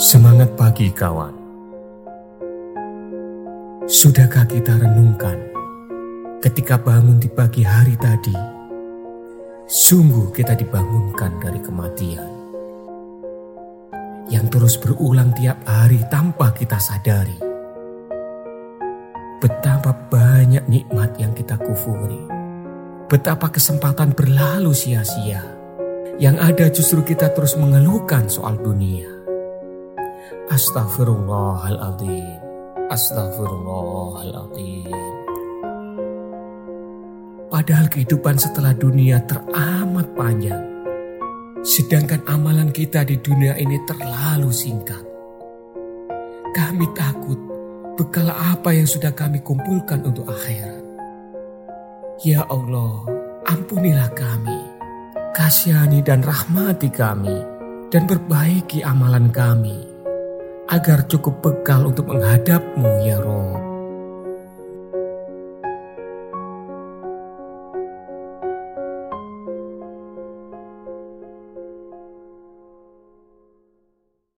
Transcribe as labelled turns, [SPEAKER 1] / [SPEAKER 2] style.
[SPEAKER 1] Semangat pagi kawan. Sudahkah kita renungkan ketika bangun di pagi hari tadi? Sungguh kita dibangunkan dari kematian. Yang terus berulang tiap hari tanpa kita sadari. Betapa banyak nikmat yang kita kufuri. Betapa kesempatan berlalu sia-sia. Yang ada justru kita terus mengeluhkan soal dunia. Astaghfirullahaladzim. Astaghfirullahaladzim. Padahal kehidupan setelah dunia teramat panjang. Sedangkan amalan kita di dunia ini terlalu singkat. Kami takut bekal apa yang sudah kami kumpulkan untuk akhirat. Ya Allah, ampunilah kami. Kasihani dan rahmati kami dan perbaiki amalan kami agar cukup bekal untuk menghadapmu ya Rob.